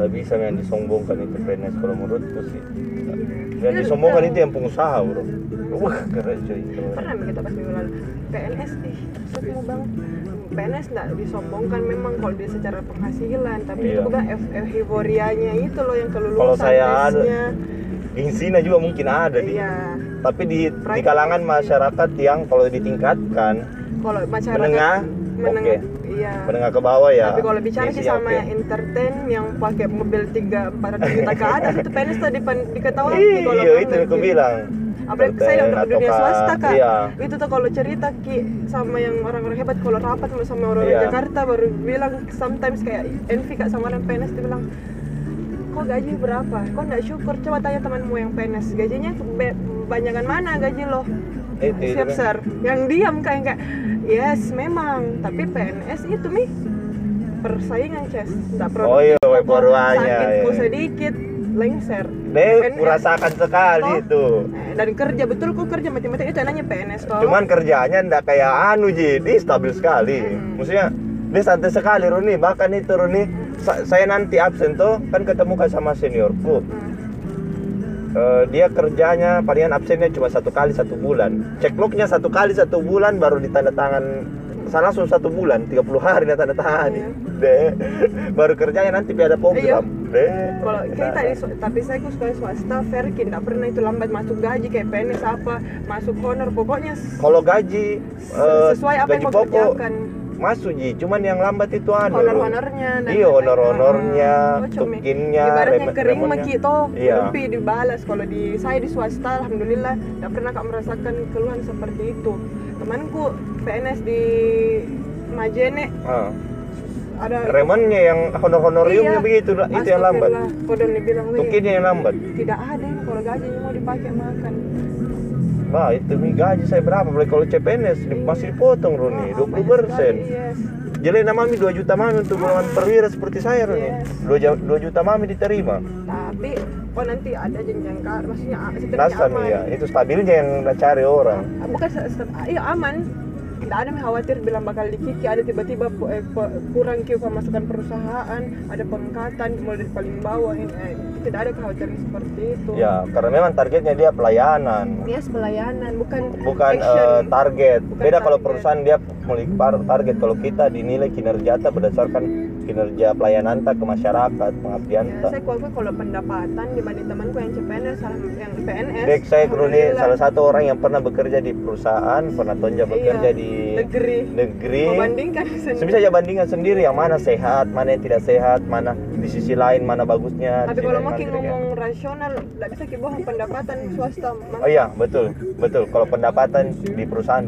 nggak bisa yang disombongkan itu PNS kalau menurutku sih. Yang disombongkan itu yang pengusaha bro. Wah keren cuy. Pernah kita pas minggu lalu. PNS ih mau bang PNS nggak disombongkan memang kalau dia secara penghasilan tapi Iya. itu gue euforianya itu loh yang kelulusan Kalau saya ada- Ginsina juga mungkin ada di iya. Tapi di, di kalangan masyarakat yang kalau ditingkatkan kalau masyarakat menengah menengah oke iya. Menengah ke bawah ya? Tapi kalau bicara sih Gizi sama yang entertain yang pakai mobil tiga empat ratus juta ke atas itu tuh dipan- diketahui kalau iya itu aku bilang. Apalagi saya udah dunia swasta kak. iya. Itu tuh kalau cerita ki sama yang orang-orang hebat kalau rapat sama, sama orang Iya. Jakarta baru bilang sometimes kayak envy kak sama orang PNS dia bilang kok gaji berapa? Kok nggak syukur? Coba tanya temanmu yang PNS gajinya banyakan mana gaji lo? Itu siap kan. sir yang diam kayak kayak yes memang tapi PNS itu mi persaingan ces nggak produktif Oh iya, baruannya, sakitku iya. sedikit lengser deh kurasakan sekali Toh. itu Eh, dan kerja betul kok kerja mati-mati itu namanya PNS toh cuman kerjanya ndak kayak anu jadi stabil sekali Hmm. maksudnya dia santai sekali Roni bahkan itu Roni sa- saya nanti absen tuh kan ketemu kan sama seniorku Hmm. Eh, dia kerjanya palingan absennya cuma satu kali satu bulan. Ceklocknya satu kali satu bulan baru ditanda tangan saya langsung satu bulan 30 hari dia tanda tangan Iya. deh baru kerjanya nanti ada program. Deh kalau kita di tapi saya kok sekolah swasta fair tidak pernah itu lambat masuk gaji kayak PNS apa masuk honor pokoknya kalau gaji eh, sesuai apa gaji yang kau pokok kerjakan masuk ji cuman yang lambat itu anu. Honor-honornya iya honor-honornya Ah, tukinnya ibaratnya kering maki toh Iya. lebih dibalas kalau di saya di swasta alhamdulillah tidak pernah kak merasakan keluhan seperti itu. Temanku PNS di Majene. Ah. ada remonnya yang honor-honoriumnya Iya. begitu itu yang lambat. Astagfirullah. Kau dan dibilang "Weh, tukinnya yang lambat. Tidak ada kalau gajinya mau dipakai makan Bah, itu mi gaji saya berapa? Boleh kalau CPNS di- masih dipotong Roni, Oh, 20 banyak persen. Jadi mami 2 juta mami untuk golongan perwira seperti saya Roni. Yes. 2, 2 juta mami diterima. tapi oh nanti ada jenjang kar maksudnya Rasa aman ya, itu stabilnya yang cari orang. Ah, bukan ah, iya aman tidak ada yang khawatir bilang bakal dikiki ada tiba-tiba eh, kurang kiu pemasukan perusahaan ada pengangkatan mulai dari paling bawah ini eh, tidak ada kekhawatiran seperti itu Ya, karena memang targetnya dia pelayanan. yes pelayanan bukan Bukan action. eh, target. Bukan Beda kalau target. perusahaan dia memiliki target. Kalau kita dinilai kinerja berdasarkan kinerja pelayanan ta ke masyarakat, pengabdian Ya, ta. saya kuakui kalau pendapatan dibanding temanku yang CPNS yang PNS Dek saya alhamdulillah, salah satu orang yang pernah bekerja di perusahaan, pernah tonjol Iya, bekerja di negeri negeri. membandingkan sendiri Bisa aja bandingkan sendiri yang mana sehat, mana yang tidak sehat, mana di sisi lain mana bagusnya. tapi kalau jeleknya. ngomong rasional tidak bisa kita bohong pendapatan swasta. Oh iya, betul. Betul. Kalau pendapatan di perusahaan.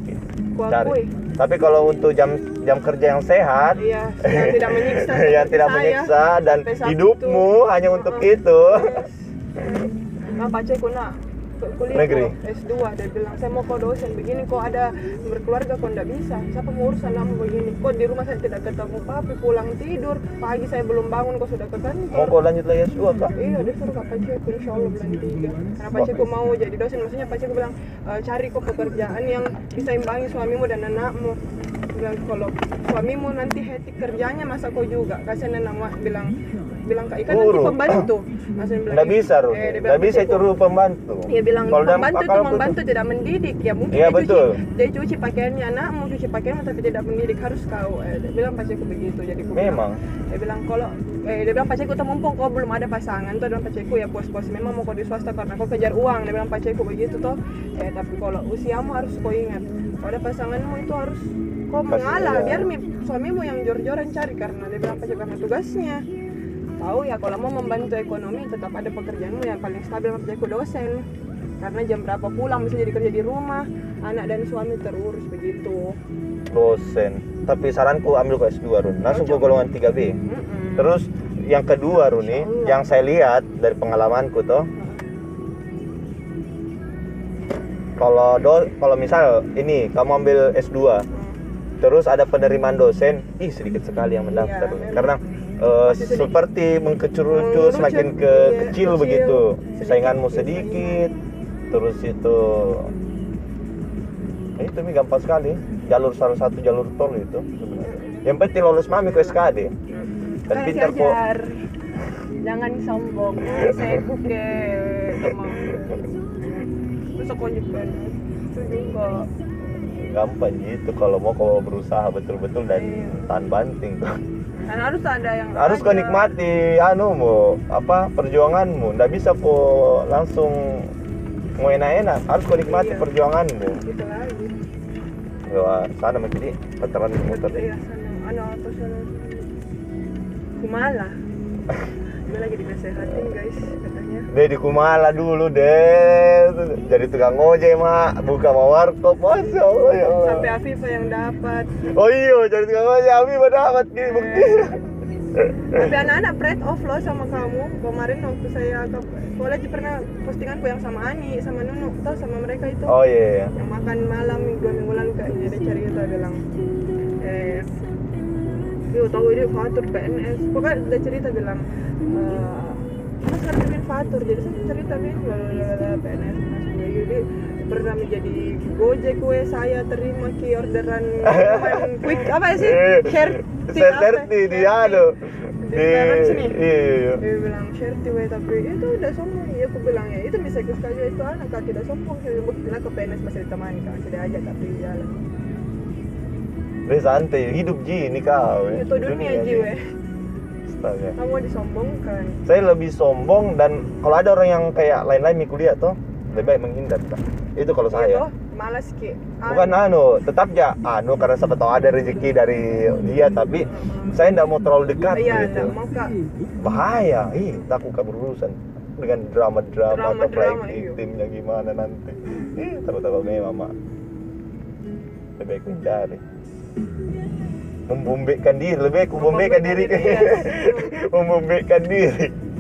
Cari. kuakui Tapi kalau untuk jam jam kerja yang sehat, iya yang tidak menyiksa yang tidak saya. menyiksa dan Sampai Sabtu. hidupmu hanya untuk Uh-uh. itu. Nah, pacarku nak kuliah Negeri. kok S2 dia bilang saya mau kok dosen begini kok ada berkeluarga kok ndak bisa siapa mau urus anakmu begini? Kok di rumah saya tidak ketemu papi pulang tidur pagi saya belum bangun kok sudah ke Mau kantor kau lanjut lagi S2 kak? Iya, dia suruh kak pacarku insya Allah bulan tiga Karena pacarku mau jadi dosen, maksudnya pacarku bilang "E, Cari kok pekerjaan yang bisa imbangi suamimu dan anakmu bilang kalau suamimu nanti hektik kerjanya masa kau juga? Kasihan anak bilang bilang kak Ika nanti pembantu bilang Nggak gitu. bisa, Ruh. Eh, dia bilang Nggak bisa itu Ruh pembantu. Dia bilang Kalau dalam pembantu itu membantu tidak mendidik ya mungkin Iya, dia betul. cuci dia cuci pakaiannya anakmu cuci pakaianmu tapi tidak mendidik harus kau eh, dia bilang pacarku begitu jadi aku bilang, Memang. dia bilang kalau eh, dia bilang pacarku tuh mumpung kau belum ada pasangan tuh bilang pacarku ya puas-puas memang mau kau di swasta karena kau kejar uang dia bilang pacarku begitu tuh eh tapi kalau usiamu harus kau ingat kalau ada pasanganmu itu harus kau mengalah iya. biar mi- suamimu yang jor-joran cari karena dia bilang pacarku karena tugasnya tahu ya kalau mau membantu ekonomi tetap ada pekerjaanmu yang paling stabil pacarku dosen karena jam berapa pulang bisa jadi kerja di rumah anak dan suami terurus begitu Dosen. Tapi saranku ambil ke S2 Run. Langsung ke Cocok. golongan 3B. Mm-mm. Terus yang kedua Runi, yang saya lihat dari pengalamanku tuh, kalau do, kalau misal ini kamu ambil S2, terus ada penerimaan dosen, ih sedikit sekali yang mendaftar, Iya, karena sedikit. seperti mengkerucut Mengerucut, semakin ke iya, kecil, kecil. begitu, Sedikit, sainganmu iya. sedikit, terus itu, ya itu mi gampang sekali, jalur salah satu jalur tol itu sebenarnya. Yang penting lolos mami ke SKD. Dan pintar kok jangan sombong seke teman besok kau juga itu juga gampang gitu kalau mau kau berusaha betul-betul dan Iya. tahan banting tuh dan harus ada yang harus kau nikmati anu mu apa perjuanganmu. Ndak bisa kau langsung mau enak-enak. Harus kau nikmati Iya. perjuanganmu. Gitu lagi Wah, sana mah jadi veteran motor iya sana. Ano apa sana? Kumala dia lagi dinasehatin guys deh di Kumala dulu deh jadi tukang ojek mak. Buka mau warkop masya Allah ya Allah. Sampai Afifa yang dapat. Oh iya jadi tukang ojek Abi mau dapat gini bukti. Tapi anak-anak pride off loh sama kamu. Kemarin waktu saya ke aja pernah postinganku yang sama Ani sama Nunu tau sama mereka itu? Oh iya yang makan malam minggu minggu lalu kayak jadi cerita bilang eh Yo tahu ini fatur PNS pokoknya udah cerita bilang eh mas harus fatur. Jadi saya cerita lalalala PNS masuk lagi jadi pernah menjadi gojek kue saya terima ki orderan quick apa sih? Eh, share saya serti di anu. Di sini? iya iya dia bilang share we tapi itu udah sombong. Ya aku bilang ya itu bisa ikut sekali itu anak kak tidak sombong. Saya bilang ke PNS masih ditemani kak. Sudah aja tapi jalan Weh santai, hidup Ji ini kau. itu dunia ji. weh Astaga. kamu disombongkan Saya lebih sombong dan kalau ada orang yang kayak lain-lain mi kuliah tuh lebih baik menghindar Kak. Itu kalau Iya saya. toh, malas ki Bukan anu, tetap ya anu karena siapa tahu ada rezeki dari dia tapi saya tidak mau terlalu dekat iya gitu. mau kak Bahaya, ih takut kabur urusan dengan drama-drama atau playing iya. timnya gimana nanti. Ih, takut-takut memang mak. Lebih baik mencari. Membumbekkan diri, lebih baik membumbekkan diri. Membumbekkan diri,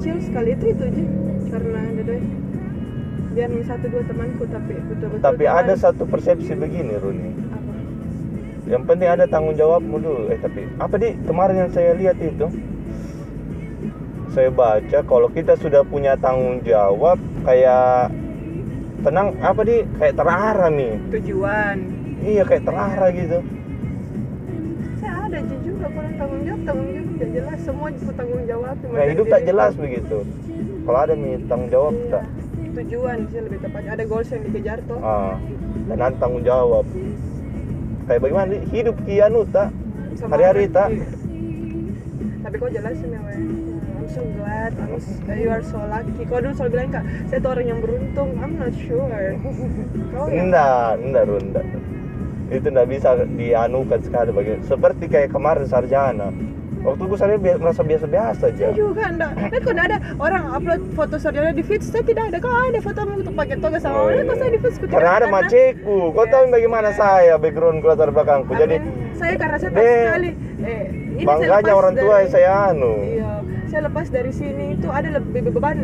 kecil sekali itu itu aja karena ada biar satu dua temanku tapi betul-betul Tapi teman. ada satu persepsi begini Runi. apa Yang penting ada tanggung jawabmu dulu. Eh tapi apa di kemarin yang saya lihat itu saya baca kalau kita sudah punya tanggung jawab kayak tenang apa di kayak terarah nih. tujuan Iya kayak terarah gitu. saya ada juga kalau tanggung jawab tanggung jawab tidak jelas semua juga tanggung jawab dari hidup tak jelas begitu. Kalau ada nih tanggung jawab Iya. tak. tujuan sih lebih tepatnya ada goals yang dikejar toh Ah, dan ada tanggung jawab. Kayak bagaimana hidup kianu tak? Hari-hari, tak? tapi kok jelasin ya Wei? I'm so glad I'm s- you are so lucky kau dulu selalu bilang kak saya tuh orang yang beruntung I'm not sure kau yang Enggak, enggak Run, enggak. Itu enggak bisa dianukan sekali bagi seperti kayak kemarin sarjana. Waktu gue saya bi- merasa biasa-biasa aja. saya juga enggak kok enggak ada orang upload foto sarjana di feed saya tidak ada kau ada fotomu tuh pakai toga sama Oh, orang kok iya. saya di feed Karena ada maceku. Kau tahu bagaimana saya background latar belakangku. Jadi saya karena saya tahu sekali eh, ini bangganya orang tua dari- yang saya anu. Iya, saya lepas dari sini itu ada lebih beban.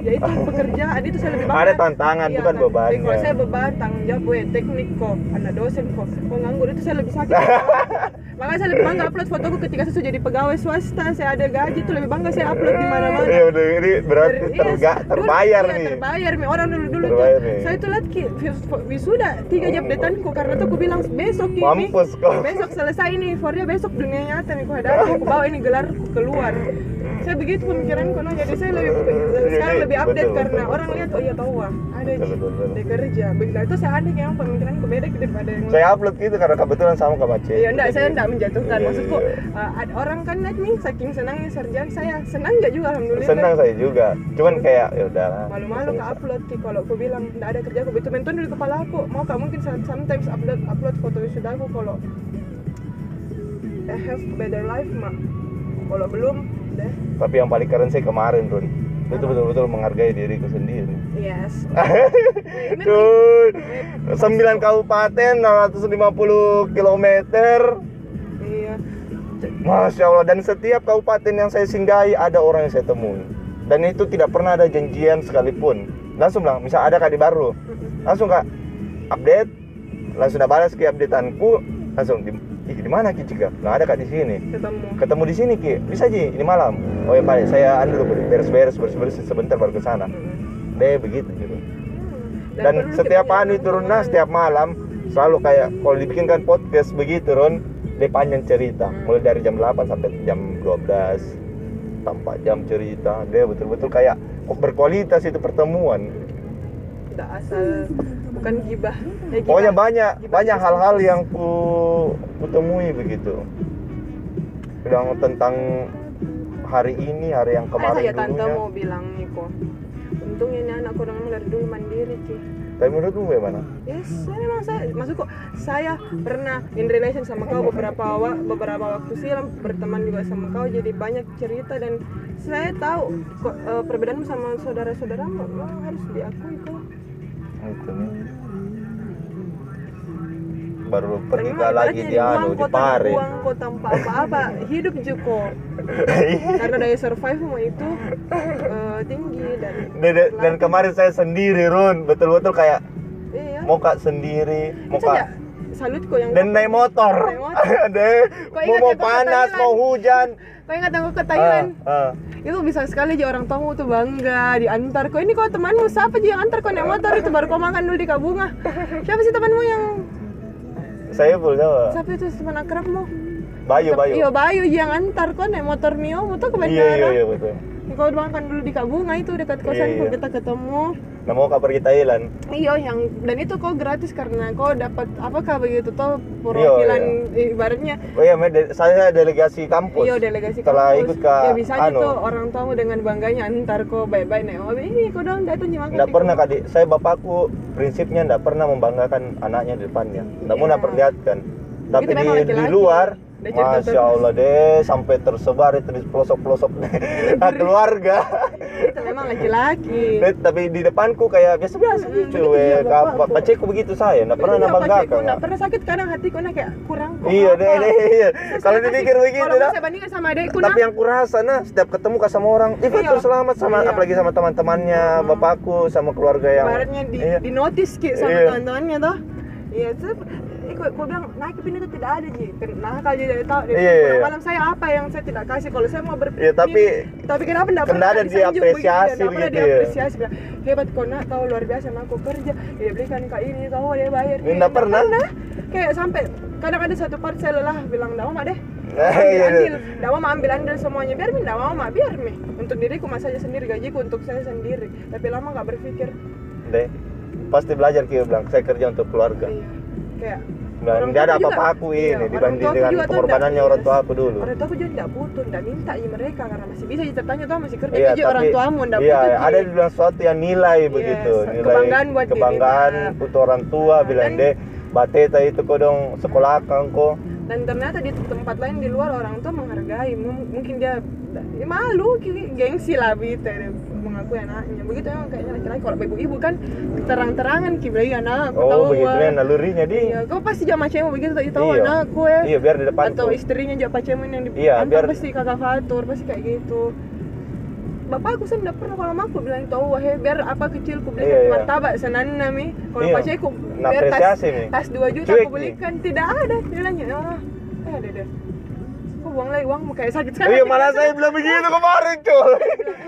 Yaitu pekerjaan itu saya lebih bangga. Ada tantangan, Iya, bukan kan. Jadi Kalau saya beban, tanggung jawab, gue teknik kok, anak dosen kok, kok nganggur itu saya lebih sakit. Makanya saya lebih bangga upload fotoku ketika saya jadi pegawai swasta, saya ada gaji itu lebih bangga saya upload di mana-mana. Iya, udah ini berarti Ter- terga, iya, terbayar dulu, nih. Iya, terbayar nih. Orang dulu dulu Terbayar tuh. nih. Saya tuh lihat wisuda tiga jam detanku karena tuh aku bilang besok ini. Mampus kau. Besok selesai ini, for dia besok dunia nyata nih kau hadapi. Aku bawa ini gelar keluar. Saya begitu pemikiranku no, jadi saya lebih sekarang Jadi, lebih update betul, karena betul, orang betul. lihat oh iya tahu wah ada Betul, betul, dia kerja. Begitu itu saya aneh yang pemikiranku beda daripada yang Saya upload gitu karena kebetulan sama Kak Mace. Iya enggak, saya enggak menjatuhkan. Iya, Maksudku iya. uh, ada orang kan lihat nih saking senangnya sarjana saya senang enggak juga alhamdulillah. Senang saya juga. Cuman kayak ya udah. malu-malu ke upload ki kalau aku bilang nggak ada kerja aku itu menton di kepala aku mau kak mungkin sometimes upload upload foto wisuda aku kalau I have better life mak kalau belum deh Tapi yang paling keren sih kemarin, Run. Itu betul-betul menghargai diriku sendiri. yes. Cuy, 9 kabupaten 650 kilometer. Iya. Masya Allah dan setiap kabupaten yang saya singgahi ada orang yang saya temui. Dan itu tidak pernah ada janjian sekalipun. Langsung bilang misal ada kadi baru langsung kak update. Langsung udah balas ke updateanku langsung di, "Ih, di mana ki Cika? Nah ada kak di sini. Ketemu. Ketemu di sini ki. Bisa ji ini malam. Oh ya pak saya anu dulu beres-beres beres-beres sebentar baru ke sana. Mm-mm. deh begitu gitu Dan dan perlu setiap anu Ron, nah, setiap malam selalu kayak kalau dibikinkan podcast begitu Ron dia panjang cerita. Hmm. mulai dari jam 8 sampai jam 12 tanpa jam cerita. Dia betul-betul kayak berkualitas itu pertemuan. Tidak asal bukan gibah. Ya, gibah. pokoknya banyak Gibah banyak hal-hal yang ku kutemui begitu. Bilang tentang hari ini hari yang kemarin saja tante dulunya mau bilang nih kok untungnya ini anak orang dari dulu mandiri sih tapi menurutmu bagaimana? Yes, saya memang saya maksudku saya pernah in relation sama kau beberapa wa- beberapa waktu silam berteman juga sama kau jadi banyak cerita dan saya tahu kok eh, perbedaanmu sama saudara-saudaramu memang harus diakui kok. Itu nih. Baru pergi ke lagi di anu di pare uang kau tanpa apa-apa. Hidup juga karena daya survive itu eh, tinggi dan dan, dan- kemarin saya sendiri Run. Betul-betul kayak iya. mau kak sendiri mau kak salut kok yang dan naik motor. Naik motor. deh mau mau panas mau hujan. Kau ingat aku ke Thailand? Ah, ah. itu bisa sekali aja orang tamu tuh bangga diantar kok ini kok temanmu siapa aja yang antar kok naik motor? Itu baru kau makan dulu di kabunga. Siapa sih temanmu yang saya full Jawa siapa itu teman akrabmu? Bayu Bayu. Iya Bayu yang antar kok naik motor Mio. Tuh ke iya bandara? iya iya betul kau makan dulu di kabunga itu dekat kosan Iya, kok iya. kita ketemu nah mau kak pergi Thailand iya yang dan itu kau gratis karena kau dapat apakah begitu toh perwakilan ibaratnya oh iya saya delegasi kampus Iya delegasi setelah kampus. ikut ke ya bisa anu tuh orang tamu dengan bangganya antar kok baik-baik naik mobil ini kau dong datang makan Nggak di pernah rumah." kak, saya bapakku prinsipnya nggak pernah membanggakan anaknya di depannya. Nggak Iya. pernah perlihatkan. Tapi di, di luar, masya. Allah deh, sampai tersebar itu di pelosok-pelosok keluarga. itu memang laki-laki tapi di depanku kayak biasa-biasa Mm, gitu, Kak, bapakku. paceku begitu saya, nggak pernah nabanggakan. pacarku nggak pernah sakit kadang hatiku nah kayak kurang kok Iya apa. deh, deh, iya. Kalau dipikir begitu kalau saya bandingkan sama adekku Tapi nah yang kurasa nah, setiap ketemu sama orang, betul Iya. selamat sama, Iya. apalagi sama teman-temannya, bapakku, sama keluarga yang. ibaratnya di, Iya. di notice ki sama Iya. teman-temannya toh iya kok bilang naik ke itu tidak ada ji. Nah kalau dari tahu dari Iya, iya, iya. malam saya apa yang saya tidak kasih? Kalau saya mau berpikir Iya, tapi- tapi kenapa tidak Kenapa ada diapresiasi begitu ya? diapresiasi? Bilang hebat kok nak tahu luar biasa nak aku kerja. Dia belikan kak ini tahu dia bayar. Ini nggak pernah. kayak sampai kadang ada satu part saya lelah bilang nggak mau mak deh. Nah, ambil iya, iya. nggak mau mak ambil andil semuanya. Biar mi nggak mau mak biar mi. Untuk diriku mas saja sendiri gajiku untuk saya sendiri. Tapi lama nggak berpikir. Deh pasti belajar kia bilang saya kerja untuk keluarga. Iya. Kayak Nah, orang nggak ada apa-apa aku iya, ini orang dibanding dengan pengorbanannya orang tua aku dulu. orang tua aku juga tidak butuh tidak minta ya mereka karena masih bisa ceritanya tuh masih kerja Iya, aja orang tapi tuamu tidak iya, butuh ada Ji. bilang sesuatu yang nilai begitu, Yes, nilai kebanggaan buat kebanggaan untuk orang tua Nah, bilang deh bateta itu kok dong sekolah kang kok. Dan ternyata di tempat lain di luar orang tua menghargai M- mungkin dia ya malu gengsi lah gitu dia mengakui anaknya begitu emang kayaknya laki-laki kalau ibu-ibu kan terang-terangan ki bilang "Iya, anak aku tahu Oh begitu wah." ya nalurinya di. iya kau pasti jangan macammu begitu tahu tahu Iya. anakku ya Iya biar di depan. atau istrinya juga pacarmu yang di Iya, biar- pasti kakak fatur pasti kayak gitu bapakku sih tidak pernah kalau aku bilang itu oh he biar apa kecilku belikan Iya, iya. martabak senanna mi kalau Iya. pacarku Nah, biar tas Mi. tas 2 juta Cuek, aku belikan tidak ada bilangnya oh eh ada deh kok buang lagi uangmu kayak sakit sekali Iya malah saya bilang begitu kemarin.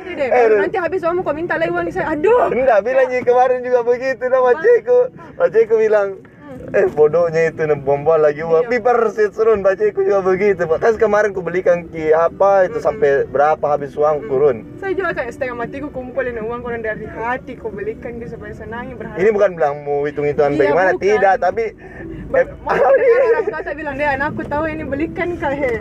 Ini deh, Eh, deh. nanti habis uangmu kau minta lagi uang saya aduh Enggak bilang Ji, kemarin juga begitu nah paceku. Paceku bilang Eh bodohnya itu bom lagi uang. Iya. Piper sit serun paceku juga begitu. Kan kemarin ku belikan ki apa itu sampai berapa habis uang kurun. saya juga kayak setengah matiku kumpulin uang kau dari hati kau belikan dia supaya senangin berharap Ini bukan bilang mau hitung-hitungan Iya, bagaimana, bukan. tidak, tapi eh, Mau dengar orang kata bilang deh anakku tahu ini belikan kayak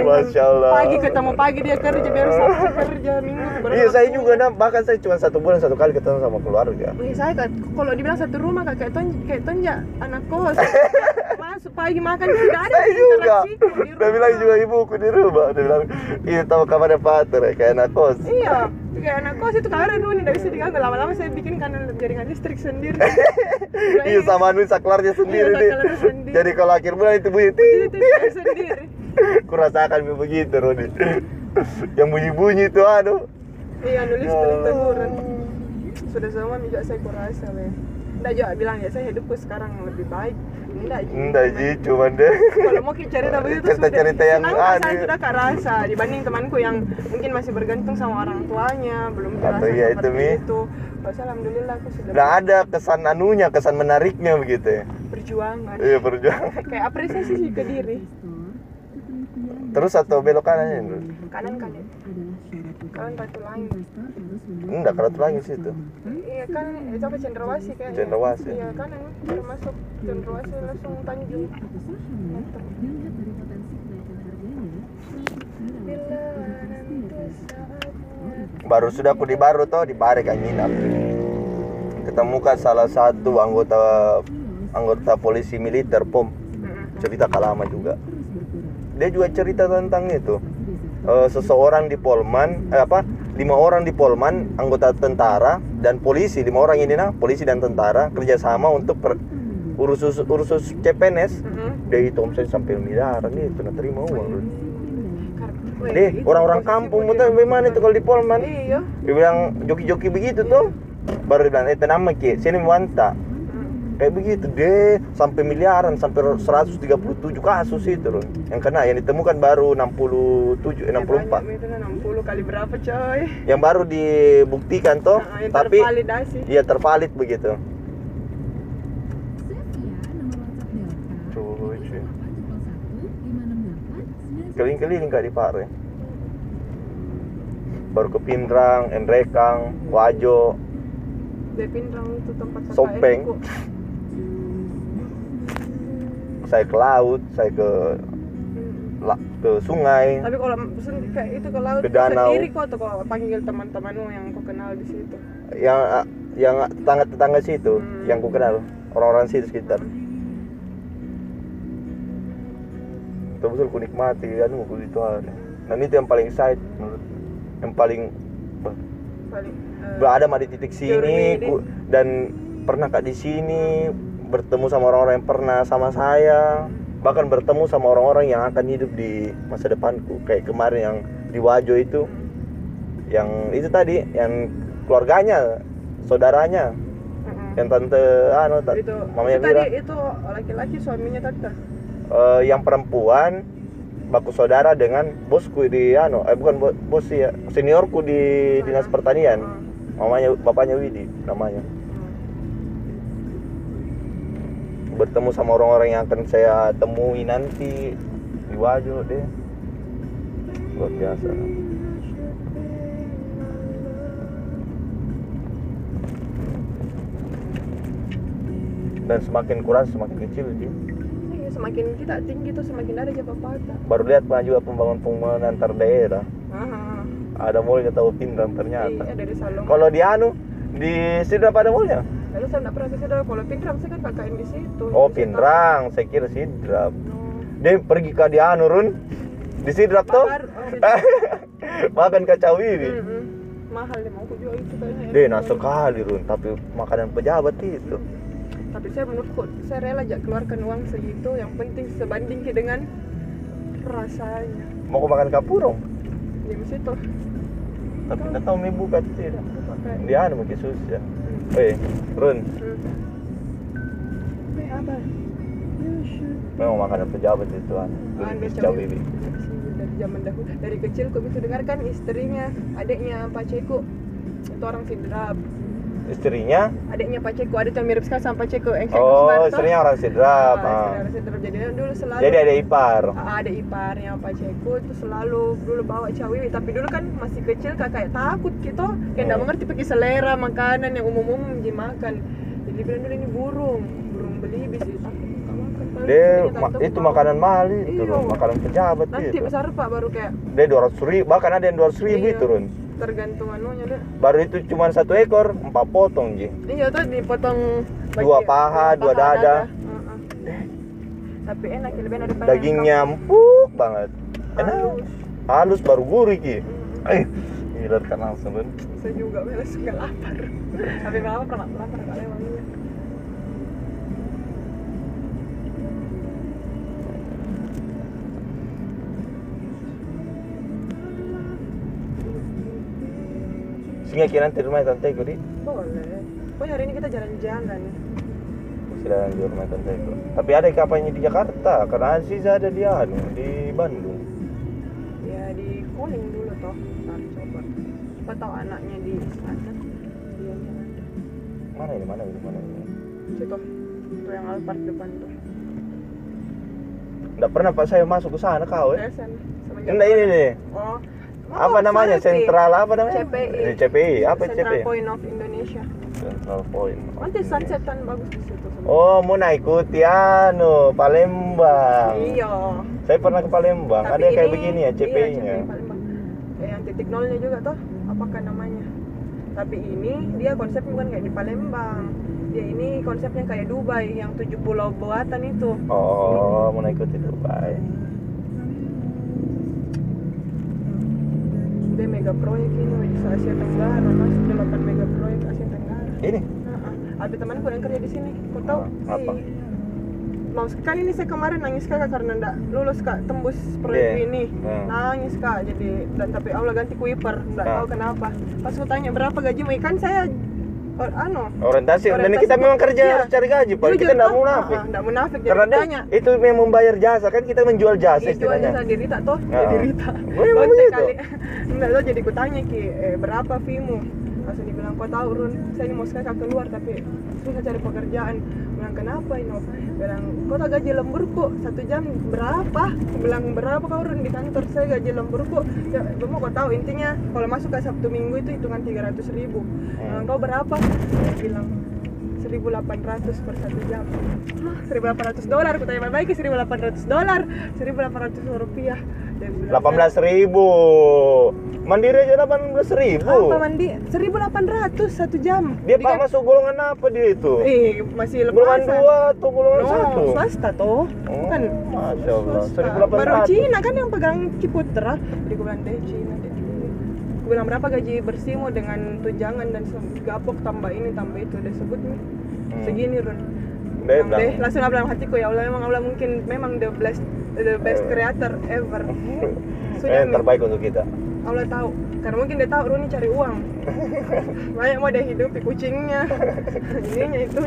Masya Allah. pagi ketemu pagi dia kerja biar sabtu kerja minggu Iya saya aku. juga nah, bahkan saya cuma satu bulan satu kali ketemu sama keluarga. Wih, saya kan kalau dibilang satu rumah kayak ton kayak tonja anak kos masuk pagi makan tidak ada Saya juga. Dia bilang juga ibuku di rumah. Dia bilang ini tahu kamarnya Pater ya, kayak anak kos. iya kayak anak kos itu kamarnya dulu nih tidak bisa diganggu lama-lama saya bikin kanal jaringan listrik sendiri. Iya sama anu saklarnya sendiri Iya, sendiri. Jadi kalau akhir bulan itu bunyi itu dia sendiri. Kurasakan begitu Rodi yang bunyi-bunyi itu aduh. Iya nulis Ya. tulis teguran sudah semua juga saya kurasa weh Nggak juga bilang ya saya hidupku sekarang lebih baik. Enggak Ji. enggak sih cuman deh. Kalau mau kita cerita begitu Cerita-cerita yang kan saya sudah kerasa dibanding temanku yang mungkin masih bergantung sama orang tuanya belum terasa Atau iya itu, Mi. itu. Alhamdulillah aku sudah nggak ada kesan anunya kesan menariknya begitu ya? Berjuangan. Iya perjuangan kayak apresiasi sih ke diri. Terus atau belok kanannya Bro? kanan kali kanan batu langit enggak kalau lagi situ iya kan itu apa cendrawasih kayaknya Cendrawasih. iya kanan termasuk cendrawasih langsung tanjung. Baru sudah aku di baru toh di bare kan nginap ketemu kan salah satu anggota anggota polisi militer pom. Cerita kalama juga. Dia juga cerita tentang itu. Eh, seseorang di Polman eh, apa lima orang di Polman anggota tentara dan polisi. Lima orang ini nah polisi dan tentara kerjasama untuk per, urus urus CPNS Mm-mm. dia itu omset sampai miliaran nih itu terima uang. Deh orang-orang kampung muter bagaimana itu kalau di Polman? Iya. Dia bilang joki-joki begitu tuh. Baru dia bilang eh tenang ki sini wanta. Kayak begitu deh sampai miliaran sampai 137 kasus itu loh. Yang kena yang ditemukan baru 67 eh, Ya, 64 banyak, itu 60 kali berapa coy? Yang baru dibuktikan toh Nah, yang tapi tervalidasi. iya tervalid begitu. Keliling-keliling kak di Pare baru ke Pindrang, Enrekang, Wajo, Depindrang itu tempat KKN Sompeng. Saya ke laut, saya ke la- ke sungai. Tapi kalau sen- kayak itu ke laut Ke danau. sendiri kok atau kau panggil teman-temanmu yang kau kenal di situ. yang yang tetangga-tetangga situ Hmm. yang ku kenal orang-orang situ sekitar betul-betul ku nikmati anu ku itu dan itu yang paling excited menurut yang paling Paling eh, bah, ada mah di titik sini ku, dan pernah kak di sini bertemu sama orang-orang yang pernah sama saya. Bahkan bertemu sama orang-orang yang akan hidup di masa depanku. Kayak kemarin yang di Wajo itu. Yang itu tadi yang keluarganya saudaranya. Mm-mm. yang tante anu ta- itu, mamanya itu Vira tadi itu laki-laki suaminya tante. Eh, yang perempuan baku saudara dengan bosku di anu eh bukan bo- bos ya seniorku di dinas pertanian. Hmm. mamanya bapaknya Widi namanya bertemu sama orang-orang yang akan saya temui nanti. Di Wajo deh. Luar biasa. Dan semakin kurang semakin kecil sih Iya, semakin kita tinggi tuh semakin ada aja patah. baru lihat Pak juga pembangunan-pembangunan antar daerah. Aha. ada mall tahu Pindrang ternyata. Iya, dari kalau di anu di Sidrap ada mallnya Lalu saya nggak pernah ke situ. Kalau Pindrang saya kan KKN di situ. oh Di. Pindrang saya kira Sidrap Oh. dia pergi ke di anu Run di Sidrap tuh oh, makan kacau ini Mm-mm. Mahal deh mau aku jual itu kayaknya. deh nah sekali Run tapi makanan pejabat itu Tapi saya menurutku saya rela aja keluarkan uang segitu. Yang penting sebanding ke dengan rasanya. mau ke makan kapurong Di situ. tapi nggak tahu mie buka tidak Pakai. di anu pakai susah Hmm. Eh Run Hmm. Eh, apa? memang makanan pejabat itu Louis cabai. Cawiwi dari zaman dahulu dari kecil kok bisa dengarkan istrinya adiknya Pak Ceko itu orang Sidrap istrinya adiknya Pak Ceko ada yang mirip sekali sama Pak Ceko yang Ceko oh Soeharto. istrinya orang Sidrap Ah, ah. orang Sidrap jadi dulu selalu jadi ada ipar Ah, ada iparnya Pak Ceko itu selalu dulu bawa cawiwi tapi dulu kan masih kecil kakak takut gitu kayak Hmm. mengerti pakai selera makanan yang umum-umum dimakan jadi bilang dulu ini burung burung makan Paling dia ma- itu makanan mahal itu Iya. Makanan pejabat nanti itu besar pak baru kayak dia dua ratus ribu bahkan ada yang dua ratus ribu Iya. itu Run. Tergantung anunya deh baru itu cuma satu ekor empat potong ji. Iya tuh dipotong Dua paha, dua dada. Heeh. tapi enak lebih enak daripada dagingnya empuk banget. Enak. Halus. Halus baru gurih ki. Mm. eh gila kan langsung Run. saya juga malas nggak lapar. Tapi lapar nggak lapar nggak lewat iya. Singgah kira nanti rumah tante Eko di boleh. Pokoknya hari ini kita jalan-jalan. Silakan di rumah tante Eko Tapi ada kapannya di Jakarta Karena Aziz ada di anu di Bandung. Ya di calling dulu toh ntar coba. Siapa tahu anaknya di dia yang ada. Mana ini mana ini mana ini? Situ tuh yang Alphard depan tuh. Nggak pernah pak saya masuk ke sana kau ya Enggak ini nih oh Apa Oh, namanya? sorry, Pi. Sentral apa namanya? CPI. Eh, CPI. Apa Central CPI? Point of Indonesia Central Point. nanti sunsetan bagus di situ semua Oh, mau naik anu Palembang. iya Saya pernah ke Palembang. Tapi ada yang kayak ini- begini ya iya, CPI-nya. CPI. Eh, yang titik nolnya juga toh apakah namanya tapi ini dia konsepnya bukan kayak di Palembang dia ini konsepnya kayak Dubai yang tujuh pulau buatan itu Oh, mau naik ikuti Dubai. Dia mega proyek ini di Asia Tenggara masuk 8 mega proyek Asia Tenggara Ini. Nah, ada temanku yang kerja di sini kau tahu Ah, apa? si- mau sekali ini saya kemarin nangis kakak karena ndak lulus kak tembus proyek Iya. ini Hmm. nangis kak jadi dan tapi Allah ganti kuiper ndak Ah. tahu kenapa pas aku tanya berapa gajimu ikan saya or, anu Orientasi. Dan Orientasi kita memang kerja Iya. harus cari gaji, Pak. Kita enggak toh, munafik. ah, ndak munafik jadi Karena dia- itu memang membayar jasa kan kita menjual jasa Iya, jual jasa dirita toh, Ah. ya dirita. Oh, emang begitu? kali. Enggak tahu jadi kutanya ki, eh, berapa fee-mu? Langsung dibilang, kau tahu Run, saya ini mau sekali keluar tapi susah cari pekerjaan. Bilang kenapa ini? Bilang, kau tahu gaji lemburku satu jam berapa? Bilang berapa kau Run di kantor saya gaji lemburku? Ya, kamu kau tahu intinya kalau masuk ke Sabtu Minggu itu hitungan 300 ribu. Hmm. kau berapa? Dia bilang 1800 per satu jam. Hah, 1800 dolar. Aku tanya baik 1800 dolar. 1800 rupiah. Dia bilang, 18 ribu. Mandiri aja 18 ribu. Apa mandi? 1800 satu jam. Dia Jadi pak kan- masuk golongan apa dia itu? Eh, masih golongan lepasan. dua atau golongan No, satu? swasta toh. Oh, kan Masya Allah. swasta. 1800. Baru Cina kan yang pegang Ciputra. Jadi gue bilang deh Cina deh. Gue bilang berapa gaji bersihmu dengan tunjangan dan gapok tambah ini tambah itu udah sebut nih. Hmm. Segini Run. Bilang, deh, langsung bilang hatiku ya Allah memang Allah mungkin memang the best the best Eh. creator ever. eh, Sudah yang terbaik untuk kita. Allah tahu karena mungkin dia tahu Runi cari uang banyak mau dia hidupi kucingnya ininya itu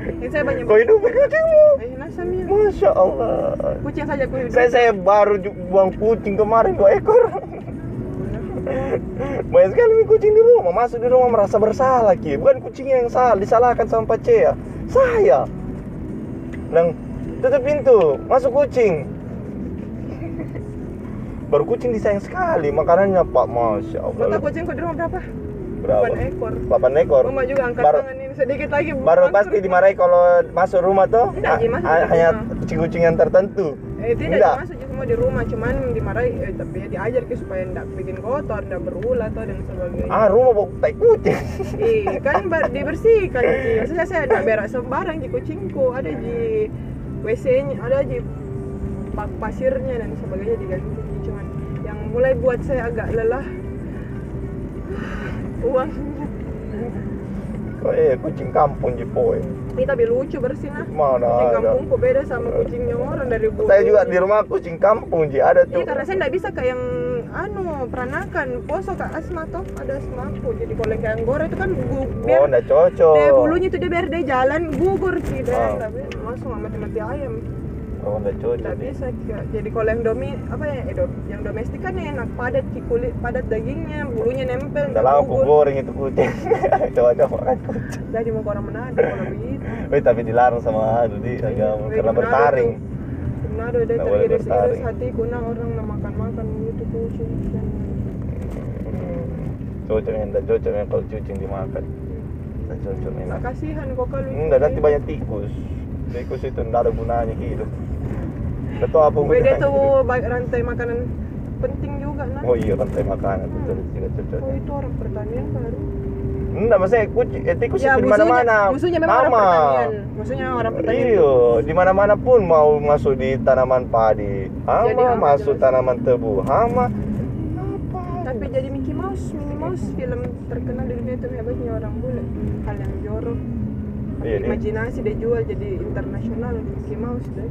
ini saya banyak Kau hidup kucingmu. eh Masya Allah. kucing saja aku hidup Saya saya baru buang kucing kemarin dua ekor. Banyak sekali nih kucing di rumah. Masuk di rumah merasa bersalah ki. Bukan kucingnya yang salah, disalahkan sama Pak Cea. Saya. Bilang tutup pintu, masuk kucing. Baru kucing disayang sekali makanannya Pak, masya Allah. kucingku di rumah berapa? Berapa? 8 ekor. 8 ekor. Mama juga angkat Baru- tangan ini sedikit lagi. Baru pasti dimarahi kalau masuk rumah tuh. Tidak, masuk hanya kucing-kucing yang tertentu. Eh tidak Enggak. masuk semua di rumah, cuman dimarahi eh, tapi ya diajar ke supaya enggak bikin kotor, enggak berulah atau dan sebagainya. Ah, rumah bau tai kucing. Ih, kan bar- dibersihkan Ji. Maksudnya saya enggak berak sembarang di kucingku. Ada di WC-nya, ada di pa- pasirnya dan sebagainya diganti. Cuman yang mulai buat saya agak lelah uang. Kok eh kucing kampung Jipoy. Ini tapi lucu bersih nah. Mana Kucing ada. kampungku beda sama kucingnya orang dari bulu. Saya juga di rumah kucing kampung Ji ada tuh. Iya karena saya nggak bisa kayak yang anu peranakan poso kak asma toh ada asma aku jadi kalau yang kayak anggora itu kan gu, biar Oh, enggak cocok. deh bulunya itu dia biar dia jalan gugur sih deh Ah. tapi langsung mati mati ayam Oh, enggak cocok. nggak bisa Kak. jadi kalau yang domi apa ya eh, dom- yang domestik kan enak padat kulit padat dagingnya bulunya nempel nggak lama aku goreng itu kucing. Coba-coba makan kucing. jadi mau orang Manado kalau begitu Wih, tapi dilarang sama aduh di agama Wih, karena bertaring. tuh. Manado deh Nggak teriris-iris hatiku nah orang nak makan makan gitu kucing Hmm. Cocok yang enggak cocok yang kalau kucing dimakan. Cocok Nggak enak. kasihan kok kalau Enggak nanti banyak tikus. Tikus itu enggak ada gunanya hidup. Betul apa Beda baik rantai makanan penting juga nah. Oh iya rantai makanan betul tidak cocok. Oh itu orang pertanian baru. Enggak maksudnya kucing, eh, tikus Ya itu di mana-mana. musuhnya memang orang Hama. pertanian. Musuhnya orang pertanian. Iya, di mana-mana pun mau masuk di tanaman padi, hama, Jadi masuk jelas. tanaman tebu, hama. Tapi jadi Mickey Mouse, Minnie Mouse film terkenal di dunia itu hebatnya orang bule. Hal yang jorok. Iya, Imajinasi dia jual jadi internasional Mickey Mouse deh.